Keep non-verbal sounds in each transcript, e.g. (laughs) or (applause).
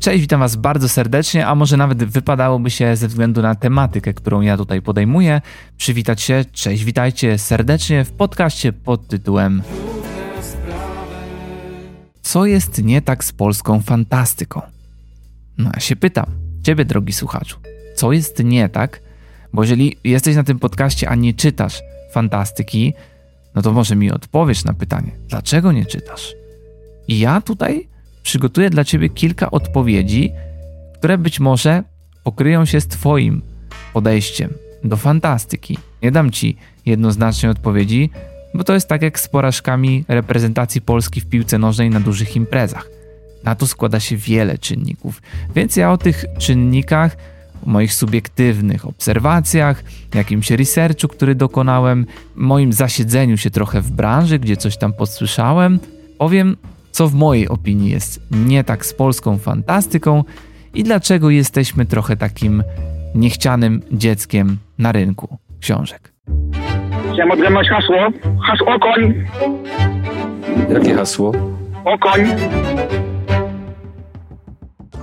Cześć, witam Was bardzo serdecznie, a może nawet wypadałoby się ze względu na tematykę, którą ja tutaj podejmuję, przywitać się, cześć, witajcie serdecznie w podcaście pod tytułem Co jest nie tak z polską fantastyką? No ja się pytam, Ciebie drogi słuchaczu, co jest nie tak? Bo jeżeli jesteś na tym podcaście, a nie czytasz fantastyki, no to może mi odpowiesz na pytanie, dlaczego nie czytasz? I ja tutaj przygotuję dla Ciebie kilka odpowiedzi, które być może pokryją się z Twoim podejściem do fantastyki. Nie dam Ci jednoznacznej odpowiedzi, bo to jest tak jak z porażkami reprezentacji Polski w piłce nożnej na dużych imprezach. Na to składa się wiele czynników, więc ja o tych czynnikach, o moich subiektywnych obserwacjach, jakimś researchu, który dokonałem, moim zasiedzeniu się trochę w branży, gdzie coś tam podsłyszałem, powiem co w mojej opinii jest nie tak z polską fantastyką i dlaczego jesteśmy trochę takim niechcianym dzieckiem na rynku książek. Chciałem odgadnąć hasło. Hasło okoń. Jakie hasło? Okoń.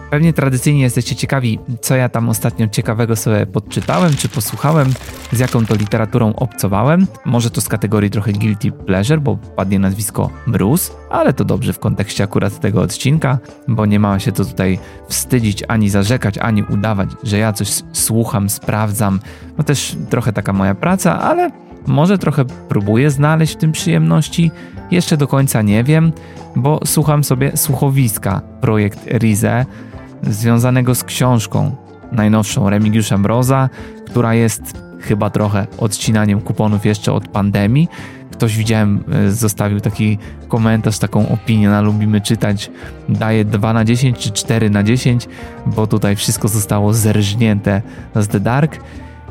Pewnie tradycyjnie jesteście ciekawi, co ja tam ostatnio ciekawego sobie podczytałem, czy posłuchałem, z jaką to literaturą obcowałem. Może to z kategorii trochę guilty pleasure, bo padnie nazwisko Bruce, ale to dobrze w kontekście akurat tego odcinka, bo nie ma się to tutaj wstydzić, ani zarzekać, ani udawać, że ja coś słucham, sprawdzam. No też trochę taka moja praca, ale może trochę próbuję znaleźć w tym przyjemności. Jeszcze do końca nie wiem, bo słucham sobie słuchowiska projekt Rize związanego z książką najnowszą Remigiusza Mroza, która jest chyba trochę odcinaniem kuponów jeszcze od pandemii. Ktoś widziałem, e, zostawił taki komentarz, taką opinię na Lubimy Czytać, daje 2 na 10 czy 4 na 10, bo tutaj wszystko zostało zerżnięte z The Dark.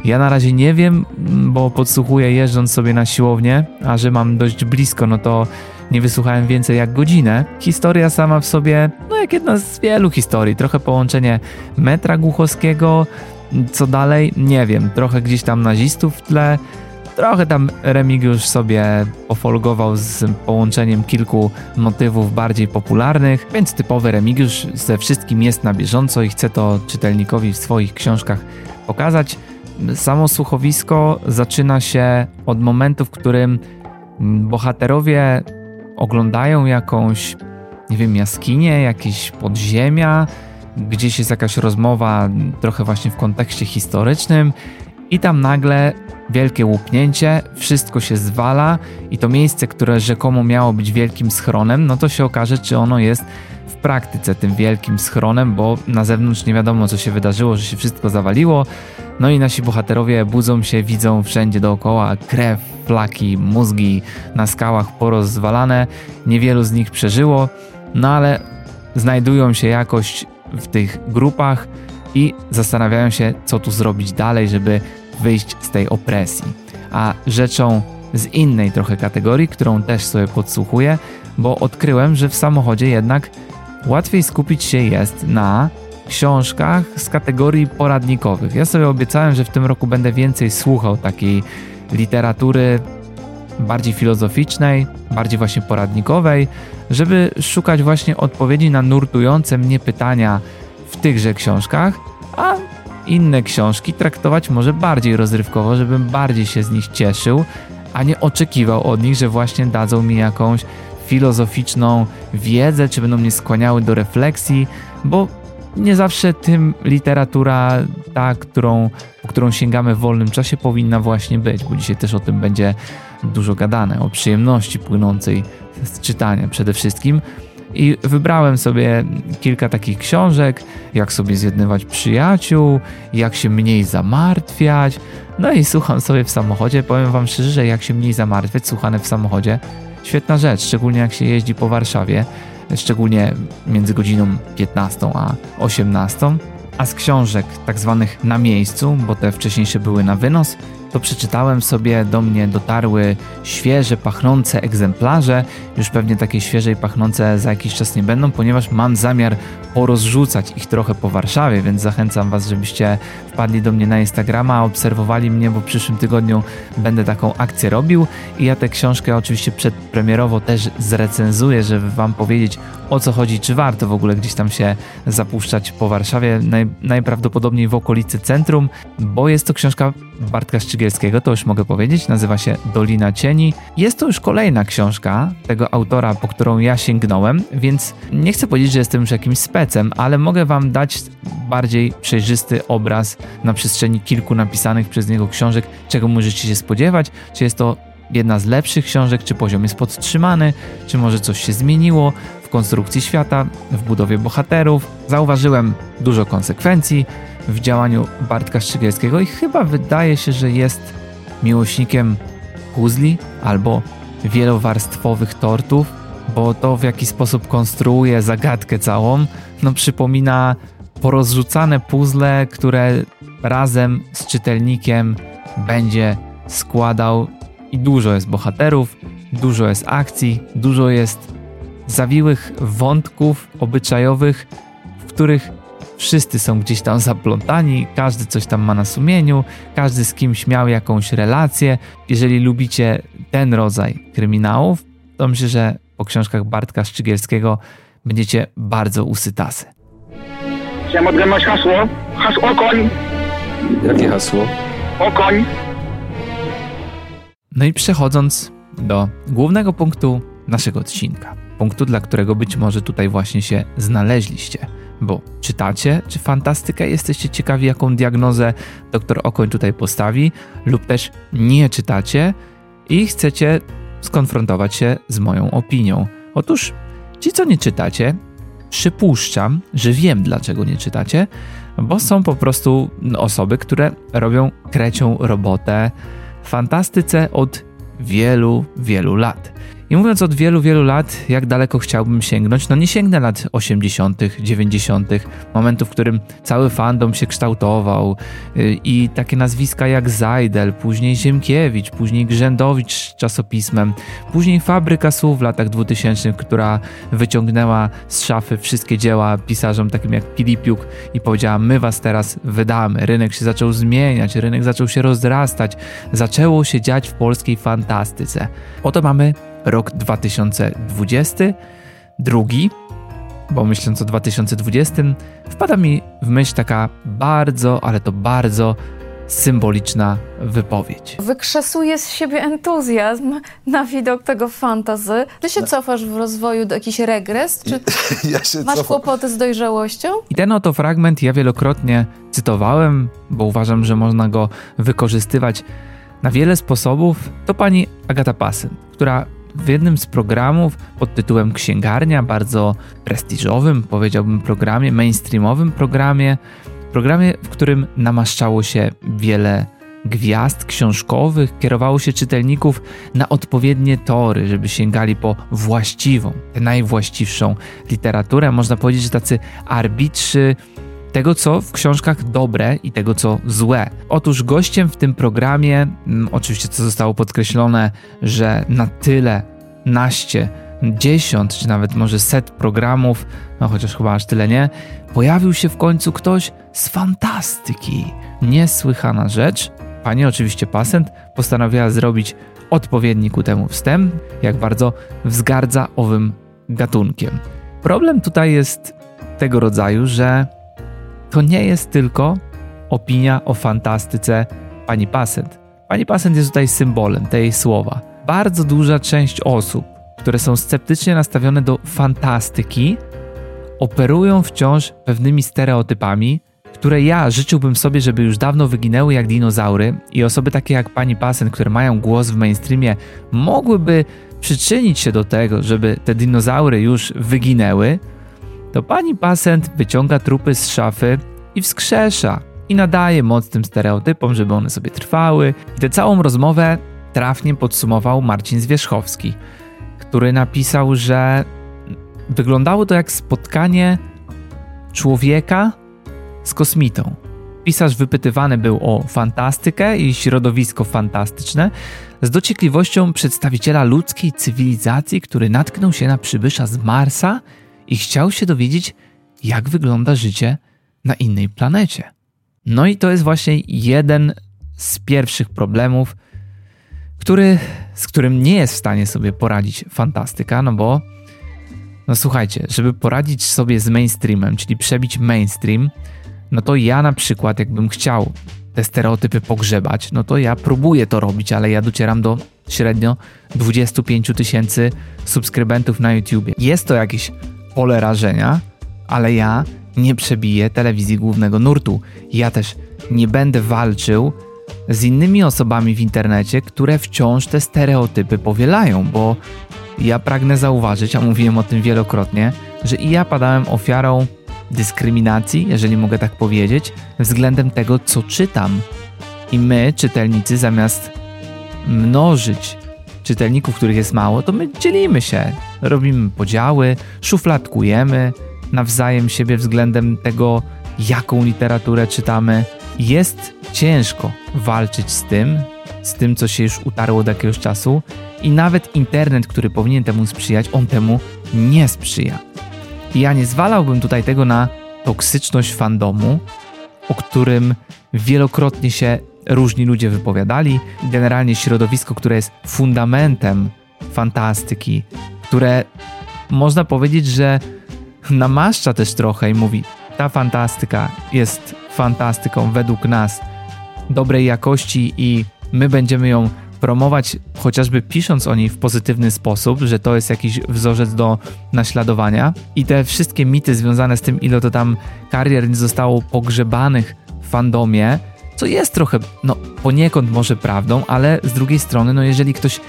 Ja na razie nie wiem, bo podsłuchuję jeżdżąc sobie na siłownię, a że mam dość blisko, no to nie wysłuchałem więcej jak godzinę. Historia sama w sobie, no jak jedna z wielu historii, trochę połączenie metra głuchowskiego, co dalej, nie wiem, trochę gdzieś tam nazistów w tle, trochę tam Remigiusz sobie pofolgował z połączeniem kilku motywów bardziej popularnych, więc typowy Remigiusz ze wszystkim jest na bieżąco i chce to czytelnikowi w swoich książkach pokazać. Samo słuchowisko zaczyna się od momentu, w którym bohaterowie oglądają jakąś, nie wiem, jaskinię, jakieś podziemia, gdzieś jest jakaś rozmowa, trochę właśnie w kontekście historycznym, i tam nagle wielkie łupnięcie, wszystko się zwala, i to miejsce, które rzekomo miało być wielkim schronem, no to się okaże, czy ono jest w praktyce tym wielkim schronem, bo na zewnątrz nie wiadomo, co się wydarzyło, że się wszystko zawaliło. No i nasi bohaterowie budzą się, widzą wszędzie dookoła krew, flaki, mózgi na skałach porozwalane. Niewielu z nich przeżyło, no ale znajdują się jakoś w tych grupach i zastanawiają się, co tu zrobić dalej, żeby wyjść z tej opresji. A rzeczą z innej trochę kategorii, którą też sobie podsłuchuję, bo odkryłem, że w samochodzie jednak łatwiej skupić się jest na książkach z kategorii poradnikowych. Ja sobie obiecałem, że w tym roku będę więcej słuchał takiej literatury bardziej filozoficznej, bardziej właśnie poradnikowej, żeby szukać właśnie odpowiedzi na nurtujące mnie pytania w tychże książkach, a inne książki traktować może bardziej rozrywkowo, żebym bardziej się z nich cieszył, a nie oczekiwał od nich, że właśnie dadzą mi jakąś filozoficzną wiedzę, czy będą mnie skłaniały do refleksji, bo nie zawsze tym literatura, ta, którą, po którą sięgamy w wolnym czasie, powinna właśnie być, bo dzisiaj też o tym będzie dużo gadane, o przyjemności płynącej z czytania przede wszystkim. I wybrałem sobie kilka takich książek, jak sobie zjednywać przyjaciół, jak się mniej zamartwiać. No i słucham sobie w samochodzie. Powiem Wam szczerze, że jak się mniej zamartwiać, słuchane w samochodzie, świetna rzecz, szczególnie jak się jeździ po Warszawie szczególnie między godziną 15 a 18. A z książek tak zwanych na miejscu, bo te wcześniejsze były na wynos, to przeczytałem sobie, do mnie dotarły świeże, pachnące egzemplarze. Już pewnie takie świeże i pachnące za jakiś czas nie będą, ponieważ mam zamiar porozrzucać ich trochę po Warszawie, więc zachęcam Was, żebyście wpadli do mnie na Instagrama, obserwowali mnie, bo w przyszłym tygodniu będę taką akcję robił i ja tę książkę oczywiście przedpremierowo też zrecenzuję, żeby Wam powiedzieć o co chodzi, czy warto w ogóle gdzieś tam się zapuszczać po Warszawie, naj, najprawdopodobniej w okolicy centrum, bo jest to książka Bartka Szczygielskiego, to już mogę powiedzieć, nazywa się Dolina Cieni. Jest to już kolejna książka tego autora, po którą ja sięgnąłem, więc nie chcę powiedzieć, że jestem już jakimś specem, ale mogę Wam dać bardziej przejrzysty obraz na przestrzeni kilku napisanych przez niego książek, czego możecie się spodziewać, czy jest to jedna z lepszych książek, czy poziom jest podtrzymany, czy może coś się zmieniło w konstrukcji świata, w budowie bohaterów. Zauważyłem dużo konsekwencji w działaniu Bartka Szczygielskiego i chyba wydaje się, że jest miłośnikiem puzli albo wielowarstwowych tortów, bo to w jaki sposób konstruuje zagadkę całą, no przypomina porozrzucane puzzle, które razem z czytelnikiem będzie składał. I dużo jest bohaterów, dużo jest akcji, dużo jest zawiłych wątków obyczajowych, w których wszyscy są gdzieś tam zaplątani, każdy coś tam ma na sumieniu, każdy z kimś miał jakąś relację. Jeżeli lubicie ten rodzaj kryminałów, to myślę, że po książkach Bartka Szczygielskiego będziecie bardzo usytasy. Chciałem odgadnąć hasło. Hasło koń. Jakie hasło? Okoń. No i przechodząc do głównego punktu naszego odcinka. Punktu, dla którego być może tutaj właśnie się znaleźliście. Bo czytacie, czy fantastykę, jesteście ciekawi, jaką diagnozę dr Okoń tutaj postawi, lub też nie czytacie i chcecie skonfrontować się z moją opinią. Otóż ci, co nie czytacie, przypuszczam, że wiem, dlaczego nie czytacie, bo są po prostu osoby, które robią krecią robotę fantastyce od wielu, wielu lat. I mówiąc od wielu, wielu lat, jak daleko chciałbym sięgnąć, no nie sięgnę lat 80., 90., momentu, w którym cały fandom się kształtował yy, i takie nazwiska jak Zajdel, później Ziemkiewicz, później Grzędowicz z czasopismem, później Fabryka Słów w latach 2000, która wyciągnęła z szafy wszystkie dzieła pisarzom takim jak Pilipiuk i powiedziała: My was teraz wydamy. Rynek się zaczął zmieniać, rynek zaczął się rozrastać, zaczęło się dziać w polskiej fantastyce. Oto mamy rok 2020, drugi, bo myśląc o 2020, wpada mi w myśl taka bardzo, ale to bardzo symboliczna wypowiedź. Wykrzesuje z siebie entuzjazm na widok tego fantazy. Ty się cofasz w rozwoju do jakiś regres? Czy (laughs) Ja się masz cofam. kłopoty z dojrzałością? I ten oto fragment ja wielokrotnie cytowałem, bo uważam, że można go wykorzystywać na wiele sposobów. To pani Agata Pasen, która w jednym z programów pod tytułem Księgarnia, bardzo prestiżowym, powiedziałbym programie, mainstreamowym programie, programie, w którym namaszczało się wiele gwiazd książkowych, kierowało się czytelników na odpowiednie tory, żeby sięgali po właściwą, najwłaściwszą literaturę. Można powiedzieć, że tacy arbitrzy tego, co w książkach dobre i tego, co złe. Otóż gościem w tym programie, mm, oczywiście co zostało podkreślone, że na tyle naście, dziesiąt, czy nawet może set programów, no chociaż chyba aż tyle nie, pojawił się w końcu ktoś z fantastyki. Niesłychana rzecz. Pani oczywiście Pasent postanowiła zrobić odpowiedni ku temu wstęp, jak bardzo wzgardza owym gatunkiem. Problem tutaj jest tego rodzaju, że to nie jest tylko opinia o fantastyce pani Pasent. Pani Pasent jest tutaj symbolem tej słowa. Bardzo duża część osób, które są sceptycznie nastawione do fantastyki, operują wciąż pewnymi stereotypami, które ja życzyłbym sobie, żeby już dawno wyginęły jak dinozaury i osoby takie jak pani Pasen, które mają głos w mainstreamie, mogłyby przyczynić się do tego, żeby te dinozaury już wyginęły, to pani Pasent wyciąga trupy z szafy i wskrzesza i nadaje moc tym stereotypom, żeby one sobie trwały. I tę całą rozmowę trafnie podsumował Marcin Zwierzchowski, który napisał, że wyglądało to jak spotkanie człowieka z kosmitą. pisarz wypytywany był o fantastykę i środowisko fantastyczne, z dociekliwością przedstawiciela ludzkiej cywilizacji, który natknął się na przybysza z Marsa i chciał się dowiedzieć, jak wygląda życie na innej planecie. No i to jest właśnie jeden z pierwszych problemów, który, z którym nie jest w stanie sobie poradzić fantastyka, no bo no słuchajcie, żeby poradzić sobie z mainstreamem, czyli przebić mainstream, no to ja na przykład, jakbym chciał te stereotypy pogrzebać, no to ja próbuję to robić, ale ja docieram do średnio 25 tysięcy subskrybentów na YouTubie. Jest to jakieś pole rażenia, ale ja nie przebiję telewizji głównego nurtu. Ja też nie będę walczył z innymi osobami w internecie, które wciąż te stereotypy powielają, bo ja pragnę zauważyć, a mówiłem o tym wielokrotnie, że i ja padałem ofiarą dyskryminacji, jeżeli mogę tak powiedzieć, względem tego, co czytam. I my, czytelnicy, zamiast mnożyć czytelników, których jest mało, to my dzielimy się, robimy podziały, szufladkujemy nawzajem siebie względem tego, jaką literaturę czytamy. Jest ciężko walczyć z tym, z tym, co się już utarło od jakiegoś czasu, i nawet internet, który powinien temu sprzyjać, on temu nie sprzyja. I ja nie zwalałbym tutaj tego na toksyczność fandomu, o którym wielokrotnie się różni ludzie wypowiadali. Generalnie środowisko, które jest fundamentem fantastyki, które można powiedzieć, że namaszcza też trochę i mówi: ta fantastyka jest fantastyką według nas dobrej jakości i my będziemy ją promować, chociażby pisząc o niej w pozytywny sposób, że to jest jakiś wzorzec do naśladowania. I te wszystkie mity związane z tym, ile to tam karier nie zostało pogrzebanych w fandomie, co jest trochę, no poniekąd może prawdą, ale z drugiej strony, no jeżeli ktoś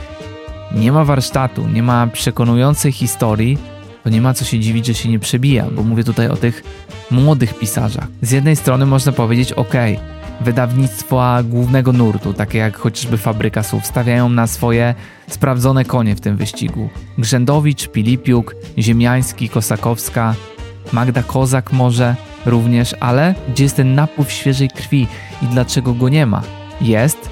nie ma warsztatu, nie ma przekonującej historii, to nie ma co się dziwić, że się nie przebija, bo mówię tutaj o tych młodych pisarzach. Z jednej strony można powiedzieć, ok, wydawnictwa głównego nurtu, takie jak chociażby Fabryka Słów, stawiają na swoje sprawdzone konie w tym wyścigu. Grzędowicz, Pilipiuk, Ziemiański, Kosakowska, Magda Kozak może również, ale gdzie jest ten napływ świeżej krwi i dlaczego go nie ma? Jest,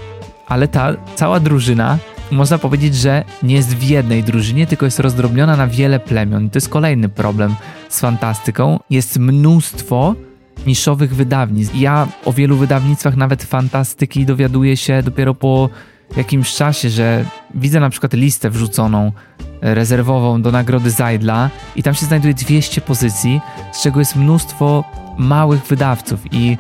ale ta cała drużyna można powiedzieć, że nie jest w jednej drużynie, tylko jest rozdrobniona na wiele plemion. I to jest kolejny problem z fantastyką. Jest mnóstwo niszowych wydawnictw. Ja o wielu wydawnictwach nawet fantastyki dowiaduję się dopiero po jakimś czasie, że widzę na przykład listę wrzuconą e, rezerwową do nagrody Zajdla i tam się znajduje 200 pozycji, z czego jest mnóstwo małych wydawców i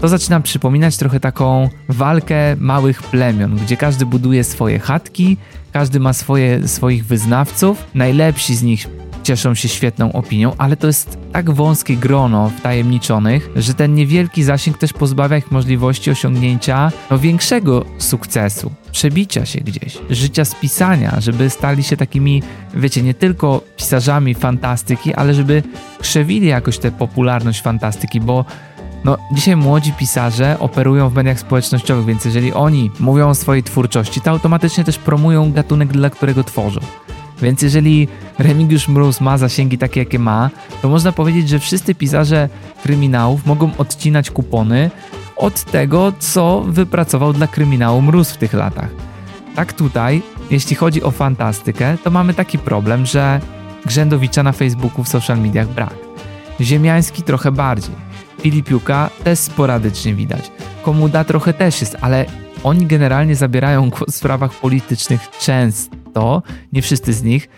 to zaczyna przypominać trochę taką walkę małych plemion, gdzie każdy buduje swoje chatki, każdy ma swoje, swoich wyznawców, najlepsi z nich cieszą się świetną opinią, ale to jest tak wąskie grono wtajemniczonych, że ten niewielki zasięg też pozbawia ich możliwości osiągnięcia no, większego sukcesu, przebicia się gdzieś, życia z pisania, żeby stali się takimi, wiecie, nie tylko pisarzami fantastyki, ale żeby krzewili jakoś tę popularność fantastyki, bo no, dzisiaj młodzi pisarze operują w mediach społecznościowych, więc jeżeli oni mówią o swojej twórczości, to automatycznie też promują gatunek, dla którego tworzą. Więc jeżeli Remigiusz Mróz ma zasięgi takie, jakie ma, to można powiedzieć, że wszyscy pisarze kryminałów mogą odcinać kupony od tego, co wypracował dla kryminału Mróz w tych latach. Tak tutaj, jeśli chodzi o fantastykę, to mamy taki problem, że Grzędowicza na Facebooku w social mediach brak. Ziemiański trochę bardziej. Filipiuka też sporadycznie widać. Komuda trochę też jest, ale oni generalnie zabierają głos w sprawach politycznych często, nie wszyscy z nich.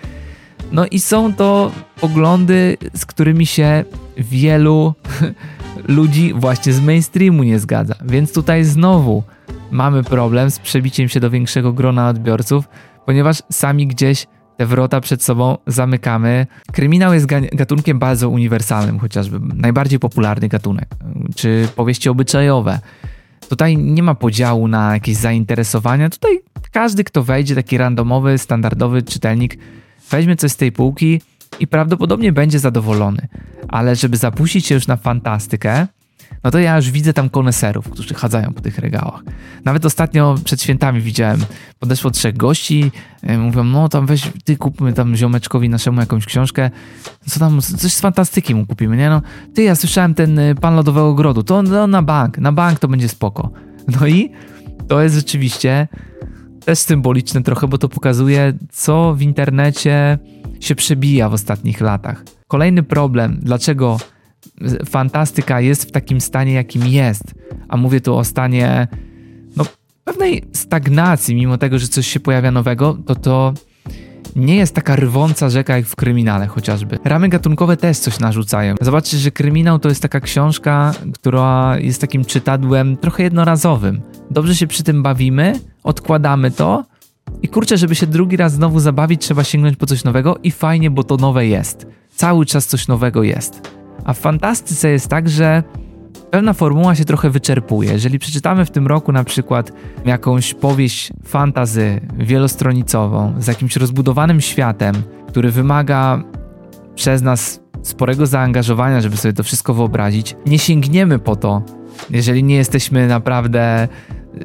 No i są to poglądy, z którymi się wielu (laughs) ludzi właśnie z mainstreamu nie zgadza. Więc tutaj znowu mamy problem z przebiciem się do większego grona odbiorców, ponieważ sami gdzieś te wrota przed sobą zamykamy. Kryminał jest gatunkiem bardzo uniwersalnym, chociażby najbardziej popularny gatunek, czy powieści obyczajowe Tutaj nie ma podziału na jakieś zainteresowania. Tutaj każdy, kto wejdzie, taki randomowy, standardowy czytelnik, weźmie coś z tej półki i prawdopodobnie będzie zadowolony. Ale żeby zapuścić się już na fantastykę, no to ja już widzę tam koneserów, którzy chadzają po tych regałach. Nawet ostatnio przed świętami widziałem, podeszło trzech gości, e, mówią, no tam weź, ty kupmy tam ziomeczkowi naszemu jakąś książkę, co tam, coś z fantastyki mu kupimy, nie no. Ty, ja słyszałem ten y, Pan Lodowego Ogrodu, to no, na bank, na bank to będzie spoko. (laughs) No i to jest rzeczywiście też symboliczne trochę, bo to pokazuje, co w internecie się przebija w ostatnich latach. Kolejny problem, dlaczego fantastyka jest w takim stanie, jakim jest, a mówię tu o stanie no, pewnej stagnacji, mimo tego, że coś się pojawia nowego, to to nie jest taka rwąca rzeka jak w kryminale chociażby. Ramy gatunkowe też coś narzucają. Zobaczcie, że kryminał to jest taka książka, która jest takim czytadłem trochę jednorazowym. Dobrze się przy tym bawimy, odkładamy to i kurczę, żeby się drugi raz znowu zabawić, trzeba sięgnąć po coś nowego i fajnie, bo to nowe jest. Cały czas coś nowego jest. A w fantastyce jest tak, że pewna formuła się trochę wyczerpuje. Jeżeli przeczytamy w tym roku na przykład jakąś powieść fantazy wielostronicową z jakimś rozbudowanym światem, który wymaga przez nas sporego zaangażowania, żeby sobie to wszystko wyobrazić, nie sięgniemy po to, jeżeli nie jesteśmy naprawdę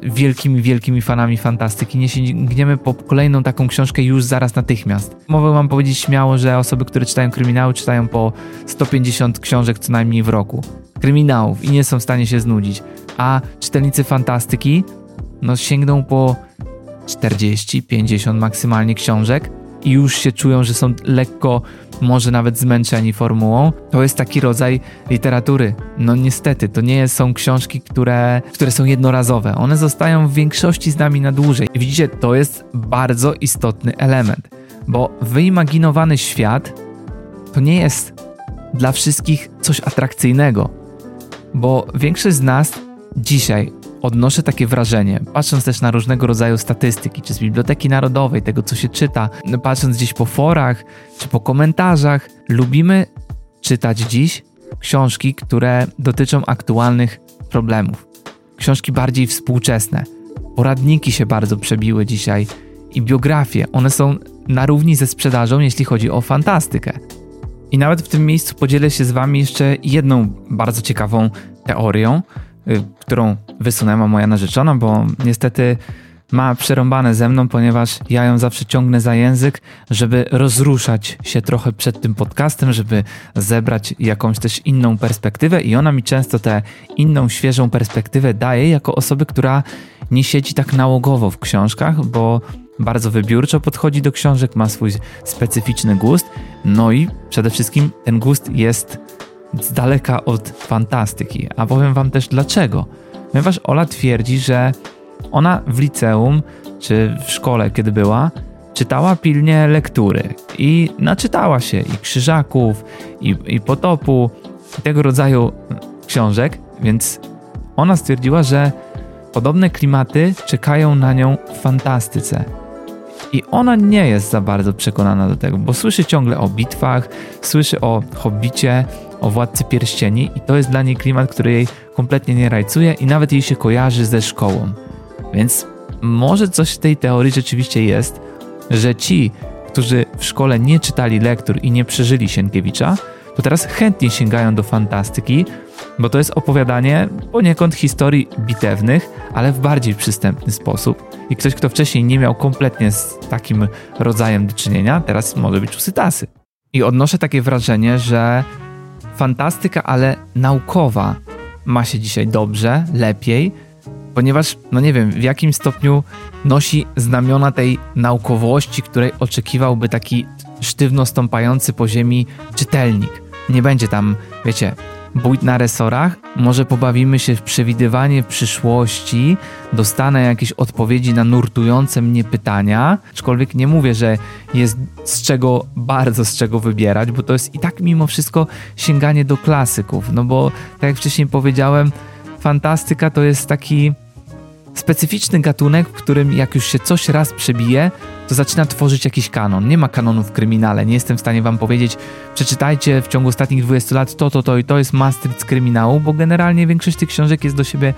wielkimi, wielkimi fanami fantastyki, nie sięgniemy po kolejną taką książkę już zaraz natychmiast. Mogę wam powiedzieć śmiało, że osoby, które czytają kryminały, czytają po 150 książek co najmniej w roku. Kryminałów i nie są w stanie się znudzić. A czytelnicy fantastyki, no sięgną po 40, 50 maksymalnie książek i już się czują, że są lekko, może nawet zmęczeni formułą. To jest taki rodzaj literatury. No niestety, to nie są książki, które, które są jednorazowe. One zostają w większości z nami na dłużej. I widzicie, to jest bardzo istotny element, bo wyimaginowany świat to nie jest dla wszystkich coś atrakcyjnego, bo większość z nas dzisiaj odnoszę takie wrażenie, patrząc też na różnego rodzaju statystyki, czy z Biblioteki Narodowej, tego co się czyta, patrząc gdzieś po forach, czy po komentarzach, lubimy czytać dziś książki, które dotyczą aktualnych problemów. Książki bardziej współczesne. Poradniki się bardzo przebiły dzisiaj i biografie, one są na równi ze sprzedażą, jeśli chodzi o fantastykę. I nawet w tym miejscu podzielę się z Wami jeszcze jedną bardzo ciekawą teorią, którą wysunęła moja narzeczona, bo niestety ma przerąbane ze mną, ponieważ ja ją zawsze ciągnę za język, żeby rozruszać się trochę przed tym podcastem, żeby zebrać jakąś też inną perspektywę i ona mi często tę inną, świeżą perspektywę daje jako osoby, która nie siedzi tak nałogowo w książkach, bo bardzo wybiórczo podchodzi do książek, ma swój specyficzny gust, no i przede wszystkim ten gust jest z daleka od fantastyki. A powiem wam też dlaczego. Ponieważ Ola twierdzi, że ona w liceum czy w szkole, kiedy była, czytała pilnie lektury i naczytała się i Krzyżaków, i, i Potopu, i tego rodzaju książek, więc ona stwierdziła, że podobne klimaty czekają na nią w fantastyce. I ona nie jest za bardzo przekonana do tego, bo słyszy ciągle o bitwach, słyszy o hobbicie, o Władcy Pierścieni i to jest dla niej klimat, który jej kompletnie nie rajcuje i nawet jej się kojarzy ze szkołą. Więc może coś w tej teorii rzeczywiście jest, że ci, którzy w szkole nie czytali lektur i nie przeżyli Sienkiewicza, to teraz chętnie sięgają do fantastyki, bo to jest opowiadanie poniekąd historii bitewnych, ale w bardziej przystępny sposób. I ktoś, kto wcześniej nie miał kompletnie z takim rodzajem do czynienia, teraz może być usytasy. I odnoszę takie wrażenie, że fantastyka, ale naukowa ma się dzisiaj dobrze, lepiej, ponieważ, no nie wiem, w jakim stopniu nosi znamiona tej naukowości, której oczekiwałby taki sztywno stąpający po ziemi czytelnik. Nie będzie tam, wiecie, bójt na resorach, może pobawimy się w przewidywanie przyszłości, dostanę jakieś odpowiedzi na nurtujące mnie pytania, aczkolwiek nie mówię, że jest z czego, bardzo z czego wybierać, bo to jest i tak mimo wszystko sięganie do klasyków, no bo tak jak wcześniej powiedziałem, fantastyka to jest taki specyficzny gatunek, w którym jak już się coś raz przebije, to zaczyna tworzyć jakiś kanon. Nie ma kanonu w kryminale. Nie jestem w stanie wam powiedzieć, przeczytajcie w ciągu ostatnich 20 lat to, to, to i to jest Maastricht z kryminału, bo generalnie większość tych książek jest do siebie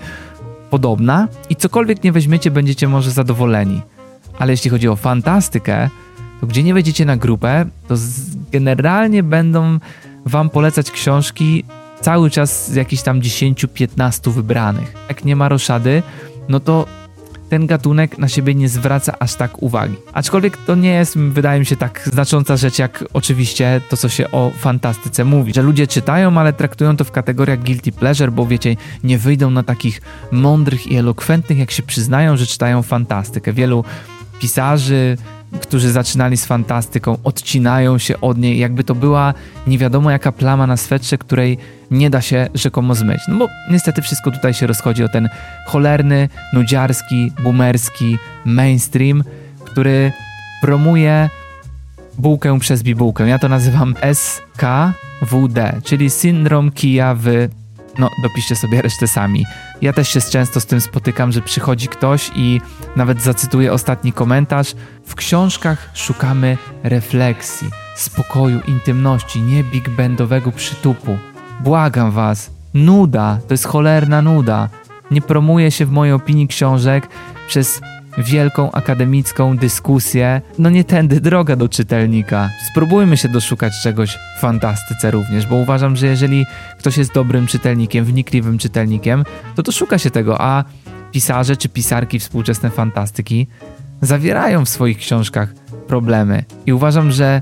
podobna i cokolwiek nie weźmiecie, będziecie może zadowoleni. Ale jeśli chodzi o fantastykę, to gdzie nie wejdziecie na grupę, to generalnie będą wam polecać książki cały czas z jakichś tam 10-15 wybranych. Jak nie ma roszady, no to ten gatunek na siebie nie zwraca aż tak uwagi. Aczkolwiek to nie jest, wydaje mi się, tak znacząca rzecz, jak oczywiście to, co się o fantastyce mówi. Że ludzie czytają, ale traktują to w kategoriach guilty pleasure, bo wiecie, nie wyjdą na takich mądrych i elokwentnych, jak się przyznają, że czytają fantastykę. Wielu pisarzy, którzy zaczynali z fantastyką, odcinają się od niej, jakby to była nie wiadomo jaka plama na swetrze, której nie da się rzekomo zmyć. No bo niestety wszystko tutaj się rozchodzi o ten cholerny, nudziarski, boomerski mainstream, który promuje bułkę przez bibułkę. Ja to nazywam SKWD, czyli syndrom kija w no dopiszcie sobie resztę sami. Ja też się często z tym spotykam, że przychodzi ktoś i nawet zacytuję ostatni komentarz. W książkach szukamy refleksji, spokoju, intymności, nie big bandowego przytupu. Błagam was, nuda, to jest cholerna nuda. Nie promuje się w mojej opinii książek przez wielką akademicką dyskusję. No nie tędy droga do czytelnika. Spróbujmy się doszukać czegoś w fantastyce również, bo uważam, że jeżeli ktoś jest dobrym czytelnikiem, wnikliwym czytelnikiem, to doszuka się tego, a pisarze czy pisarki współczesne fantastyki zawierają w swoich książkach problemy. I uważam, że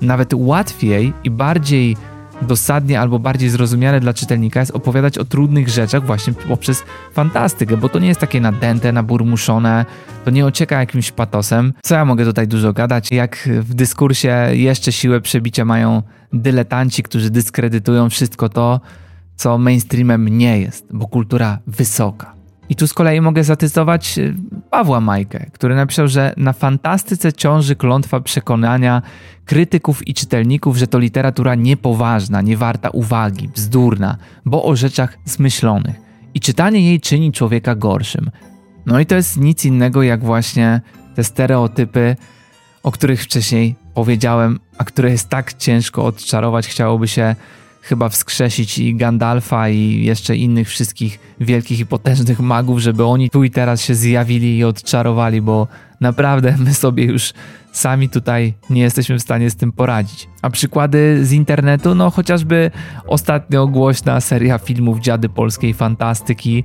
nawet łatwiej i bardziej dosadnie albo bardziej zrozumiale dla czytelnika jest opowiadać o trudnych rzeczach właśnie poprzez fantastykę, bo to nie jest takie nadęte, naburmuszone, to nie ocieka jakimś patosem. Co ja mogę tutaj dużo gadać? Jak w dyskursie jeszcze siłę przebicia mają dyletanci, którzy dyskredytują wszystko to, co mainstreamem nie jest, bo kultura wysoka. I tu z kolei mogę zacytować y, Pawła Majkę, który napisał, że na fantastyce ciąży klątwa przekonania krytyków i czytelników, że to literatura niepoważna, niewarta uwagi, bzdurna, bo o rzeczach zmyślonych. I czytanie jej czyni człowieka gorszym. No i to jest nic innego jak właśnie te stereotypy, o których wcześniej powiedziałem, a które jest tak ciężko odczarować, chciałoby się chyba wskrzesić i Gandalfa i jeszcze innych wszystkich wielkich i potężnych magów, żeby oni tu i teraz się zjawili i odczarowali, bo naprawdę (laughs) my sobie już sami tutaj nie jesteśmy w stanie z tym poradzić. A przykłady z internetu, no chociażby ostatnio głośna seria filmów Dziady Polskiej Fantastyki,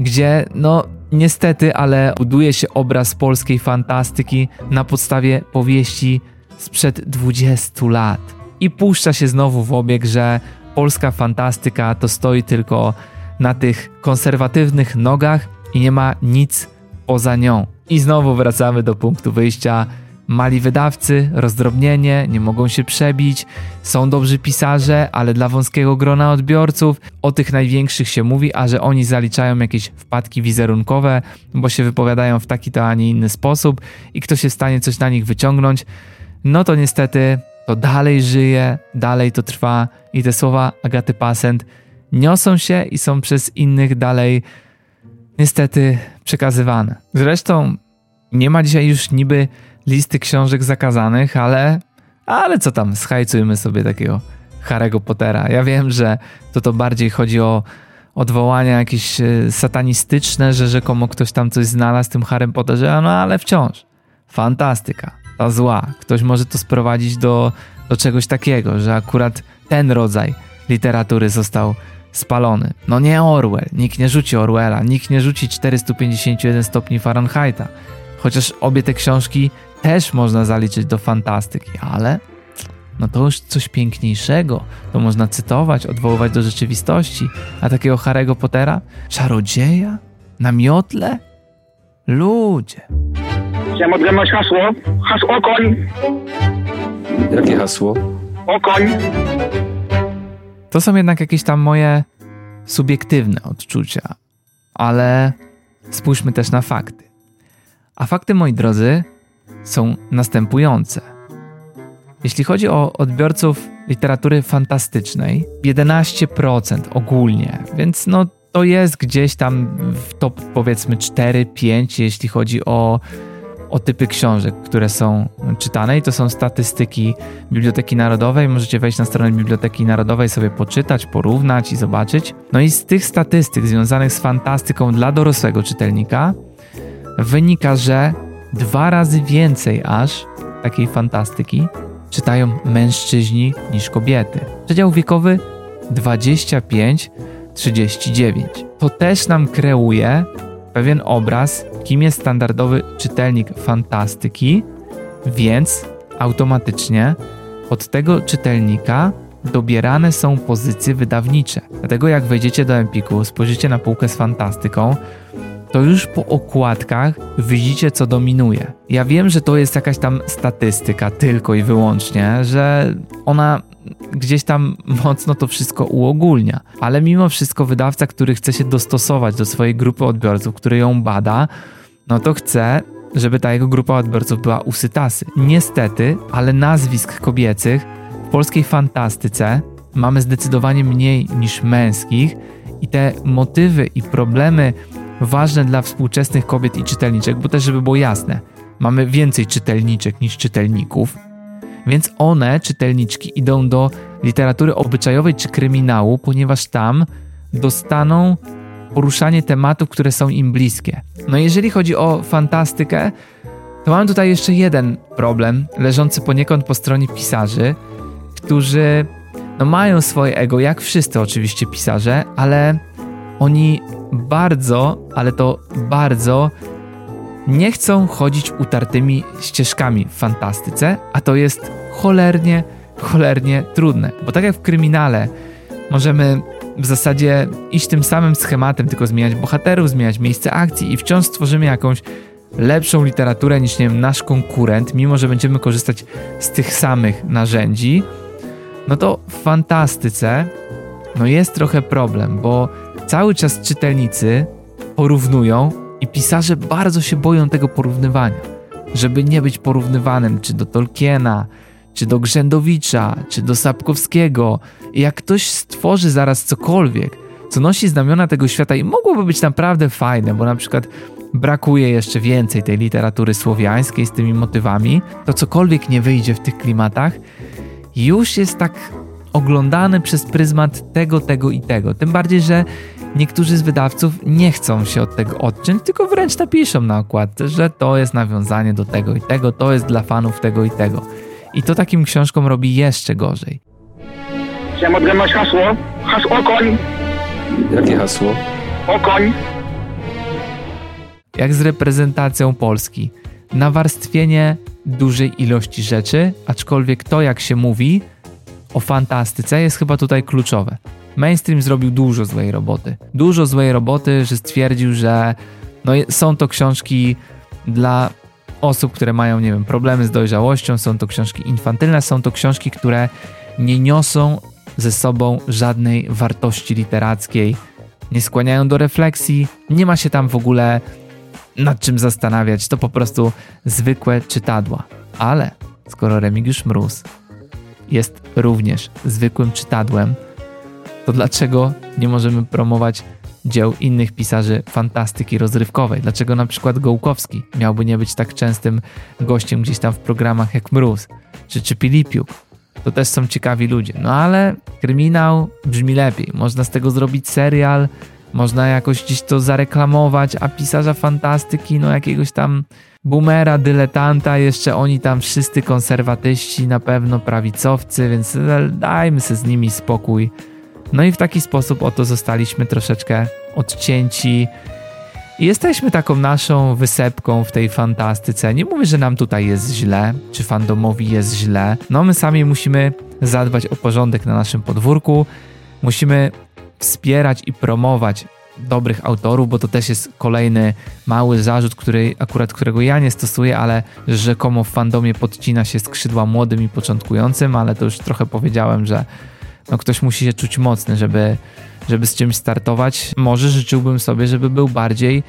gdzie no niestety, ale buduje się obraz polskiej fantastyki na podstawie powieści sprzed 20 lat i puszcza się znowu w obieg, że polska fantastyka to stoi tylko na tych konserwatywnych nogach i nie ma nic poza nią. I znowu wracamy do punktu wyjścia. Mali wydawcy, rozdrobnienie, nie mogą się przebić, są dobrzy pisarze, ale dla wąskiego grona odbiorców o tych największych się mówi, a że oni zaliczają jakieś wpadki wizerunkowe, bo się wypowiadają w taki to, a nie inny sposób i ktoś jest w stanie coś na nich wyciągnąć, no to niestety to dalej żyje, dalej to trwa i te słowa Agaty Pasent niosą się i są przez innych dalej niestety przekazywane. Zresztą nie ma dzisiaj już niby listy książek zakazanych, ale ale co tam, schajcujmy sobie takiego Harry'ego Pottera. Ja wiem, że to to bardziej chodzi o odwołania jakieś e, satanistyczne, że rzekomo ktoś tam coś znalazł w tym Harrym Potterze, no ale wciąż fantastyka ta zła. Ktoś może to sprowadzić do, do czegoś takiego, że akurat ten rodzaj literatury został spalony. No nie Orwell, nikt nie rzuci Orwella, nikt nie rzuci 451 stopni Fahrenheita. Chociaż obie te książki też można zaliczyć do fantastyki, ale no to już coś piękniejszego. To można cytować, odwoływać do rzeczywistości. A takiego Harry'ego Pottera? Czarodzieja? Na miotle? Ludzie. Chciałem odgadnąć hasło. Hasło koń. Jakie hasło? Okoń. To są jednak jakieś tam moje subiektywne odczucia, ale spójrzmy też na fakty. A fakty, moi drodzy, są następujące. Jeśli chodzi o odbiorców literatury fantastycznej, 11% ogólnie, więc no to jest gdzieś tam w top powiedzmy 4-5, jeśli chodzi o o typy książek, które są czytane i to są statystyki Biblioteki Narodowej. Możecie wejść na stronę Biblioteki Narodowej, sobie poczytać, porównać i zobaczyć. No i z tych statystyk związanych z fantastyką dla dorosłego czytelnika wynika, że dwa razy więcej aż takiej fantastyki czytają mężczyźni niż kobiety. Przedział wiekowy 2539. To też nam kreuje pewien obraz, kim jest standardowy czytelnik fantastyki, więc automatycznie od tego czytelnika dobierane są pozycje wydawnicze. Dlatego jak wejdziecie do Empiku, spojrzycie na półkę z fantastyką, to już po okładkach widzicie, co dominuje. Ja wiem, że to jest jakaś tam statystyka tylko i wyłącznie, że ona gdzieś tam mocno to wszystko uogólnia, ale mimo wszystko wydawca, który chce się dostosować do swojej grupy odbiorców, który ją bada, no to chce, żeby ta jego grupa odbiorców była usytasy. Niestety, ale nazwisk kobiecych w polskiej fantastyce mamy zdecydowanie mniej niż męskich i te motywy i problemy ważne dla współczesnych kobiet i czytelniczek, bo też żeby było jasne, mamy więcej czytelniczek niż czytelników, więc one, czytelniczki, idą do literatury obyczajowej czy kryminału, ponieważ tam dostaną poruszanie tematów, które są im bliskie. No jeżeli chodzi o fantastykę, to mam tutaj jeszcze jeden problem, leżący poniekąd po stronie pisarzy, którzy no, mają swoje ego, jak wszyscy oczywiście pisarze, ale oni bardzo, ale to bardzo nie chcą chodzić utartymi ścieżkami w fantastyce, a to jest cholernie, cholernie trudne. Bo tak jak w kryminale możemy w zasadzie iść tym samym schematem, tylko zmieniać bohaterów, zmieniać miejsce akcji i wciąż stworzymy jakąś lepszą literaturę niż nie wiem, nasz konkurent, mimo że będziemy korzystać z tych samych narzędzi, no to w fantastyce no jest trochę problem, bo cały czas czytelnicy porównują i pisarze bardzo się boją tego porównywania, żeby nie być porównywanym czy do Tolkiena, czy do Grzędowicza, czy do Sapkowskiego. I jak ktoś stworzy zaraz cokolwiek, co nosi znamiona tego świata i mogłoby być naprawdę fajne, bo na przykład brakuje jeszcze więcej tej literatury słowiańskiej z tymi motywami, to cokolwiek nie wyjdzie w tych klimatach, już jest tak oglądany przez pryzmat tego, tego i tego. Tym bardziej, że niektórzy z wydawców nie chcą się od tego odciąć, tylko wręcz napiszą na okładce, że to jest nawiązanie do tego i tego, to jest dla fanów tego i tego. I to takim książkom robi jeszcze gorzej. Chciałem odgadnąć hasło. Hasło koń. Jakie hasło? Okoń. Jak z reprezentacją Polski. Nawarstwienie dużej ilości rzeczy, aczkolwiek to, jak się mówi o fantastyce, jest chyba tutaj kluczowe. Mainstream zrobił dużo złej roboty. Dużo złej roboty, że stwierdził, że no, są to książki dla osób, które mają, nie wiem, problemy z dojrzałością, są to książki infantylne, są to książki, które nie niosą ze sobą żadnej wartości literackiej, nie skłaniają do refleksji, nie ma się tam w ogóle nad czym zastanawiać, to po prostu zwykłe czytadła. Ale skoro Remigiusz Mróz jest również zwykłym czytadłem, to dlaczego nie możemy promować dzieł innych pisarzy fantastyki rozrywkowej? Dlaczego na przykład Gołkowski miałby nie być tak częstym gościem gdzieś tam w programach jak Mróz czy, czy Pilipiuk? To też są ciekawi ludzie. No ale kryminał brzmi lepiej. Można z tego zrobić serial, można jakoś gdzieś to zareklamować, a pisarza fantastyki, no jakiegoś tam boomera, dyletanta, jeszcze oni tam wszyscy konserwatyści, na pewno prawicowcy, więc dajmy sobie z nimi spokój. No i w taki sposób oto zostaliśmy troszeczkę odcięci. I jesteśmy taką naszą wysepką w tej fantastyce. Nie mówię, że nam tutaj jest źle, czy fandomowi jest źle. No my sami musimy zadbać o porządek na naszym podwórku. Musimy wspierać i promować dobrych autorów, bo to też jest kolejny mały zarzut, który akurat którego ja nie stosuję, ale rzekomo w fandomie podcina się skrzydła młodym i początkującym, ale to już trochę powiedziałem, że no ktoś musi się czuć mocny, żeby, żeby z czymś startować. Może życzyłbym sobie, żeby był bardziej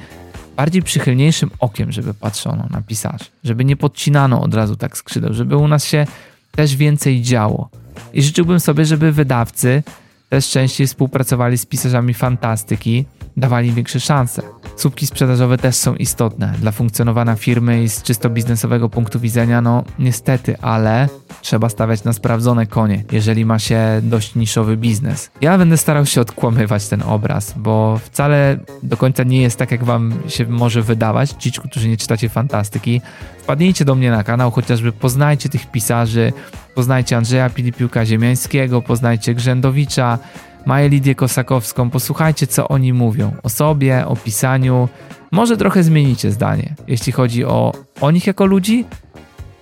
bardziej przychylniejszym okiem, żeby patrzono na pisarzy, żeby nie podcinano od razu tak skrzydeł, żeby u nas się też więcej działo. I życzyłbym sobie, żeby wydawcy też częściej współpracowali z pisarzami fantastyki, dawali większe szanse. Słupki sprzedażowe też są istotne dla funkcjonowania firmy i z czysto biznesowego punktu widzenia, no niestety, ale trzeba stawiać na sprawdzone konie, jeżeli ma się dość niszowy biznes. Ja będę starał się odkłamywać ten obraz, bo wcale do końca nie jest tak, jak wam się może wydawać, ci, którzy nie czytacie fantastyki. Wpadnijcie do mnie na kanał, chociażby poznajcie tych pisarzy, Poznajcie Andrzeja Pilipiuka Ziemiańskiego, poznajcie Grzędowicza, Maję Lidię Kosakowską, posłuchajcie co oni mówią o sobie, o pisaniu. Może trochę zmienicie zdanie, jeśli chodzi o, o nich jako ludzi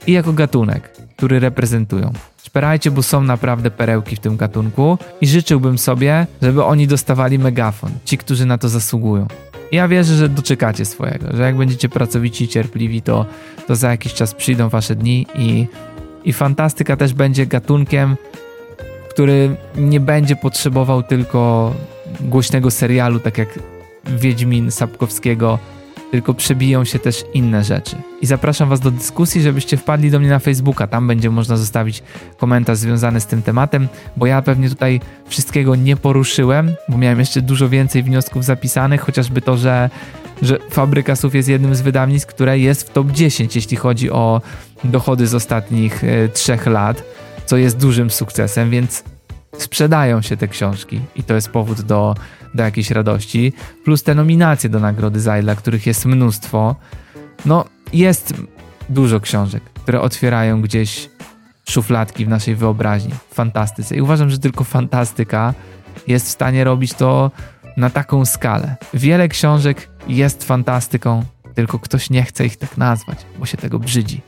i jako gatunek, który reprezentują. Szperajcie, bo są naprawdę perełki w tym gatunku i życzyłbym sobie, żeby oni dostawali megafon, ci, którzy na to zasługują. Ja wierzę, że doczekacie swojego, że jak będziecie pracowici i cierpliwi, to, to za jakiś czas przyjdą wasze dni i, i fantastyka też będzie gatunkiem, który nie będzie potrzebował tylko głośnego serialu, tak jak Wiedźmin Sapkowskiego, tylko przebiją się też inne rzeczy. I zapraszam Was do dyskusji, żebyście wpadli do mnie na Facebooka. Tam będzie można zostawić komentarz związany z tym tematem, bo ja pewnie tutaj wszystkiego nie poruszyłem, bo miałem jeszcze dużo więcej wniosków zapisanych, chociażby to, że, że Fabryka Słów jest jednym z wydawnictw, które jest w top 10, jeśli chodzi o dochody z ostatnich e, trzech lat, co jest dużym sukcesem, więc sprzedają się te książki i to jest powód do, do jakiejś radości. Plus te nominacje do Nagrody Zajla, których jest mnóstwo. No, jest dużo książek, które otwierają gdzieś szufladki w naszej wyobraźni, w fantastyce. I uważam, że tylko fantastyka jest w stanie robić to na taką skalę. Wiele książek jest fantastyką, tylko ktoś nie chce ich tak nazwać, bo się tego brzydzi.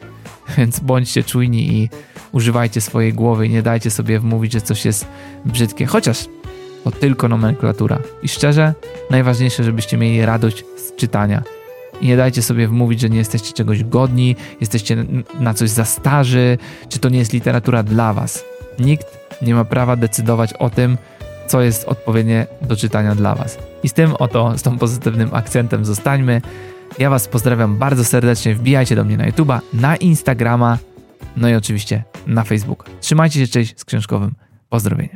(laughs) Więc bądźcie czujni i używajcie swojej głowy i nie dajcie sobie wmówić, że coś jest brzydkie. Chociaż to tylko nomenklatura. I szczerze, najważniejsze, żebyście mieli radość z czytania. I nie dajcie sobie wmówić, że nie jesteście czegoś godni, jesteście na coś za starzy, czy to nie jest literatura dla was. Nikt nie ma prawa decydować o tym, co jest odpowiednie do czytania dla was. I z tym oto, z tą pozytywnym akcentem zostańmy. Ja Was pozdrawiam bardzo serdecznie. Wbijajcie do mnie na YouTube'a, na Instagrama, no i oczywiście na Facebooka. Trzymajcie się, cześć z książkowym pozdrowieniem.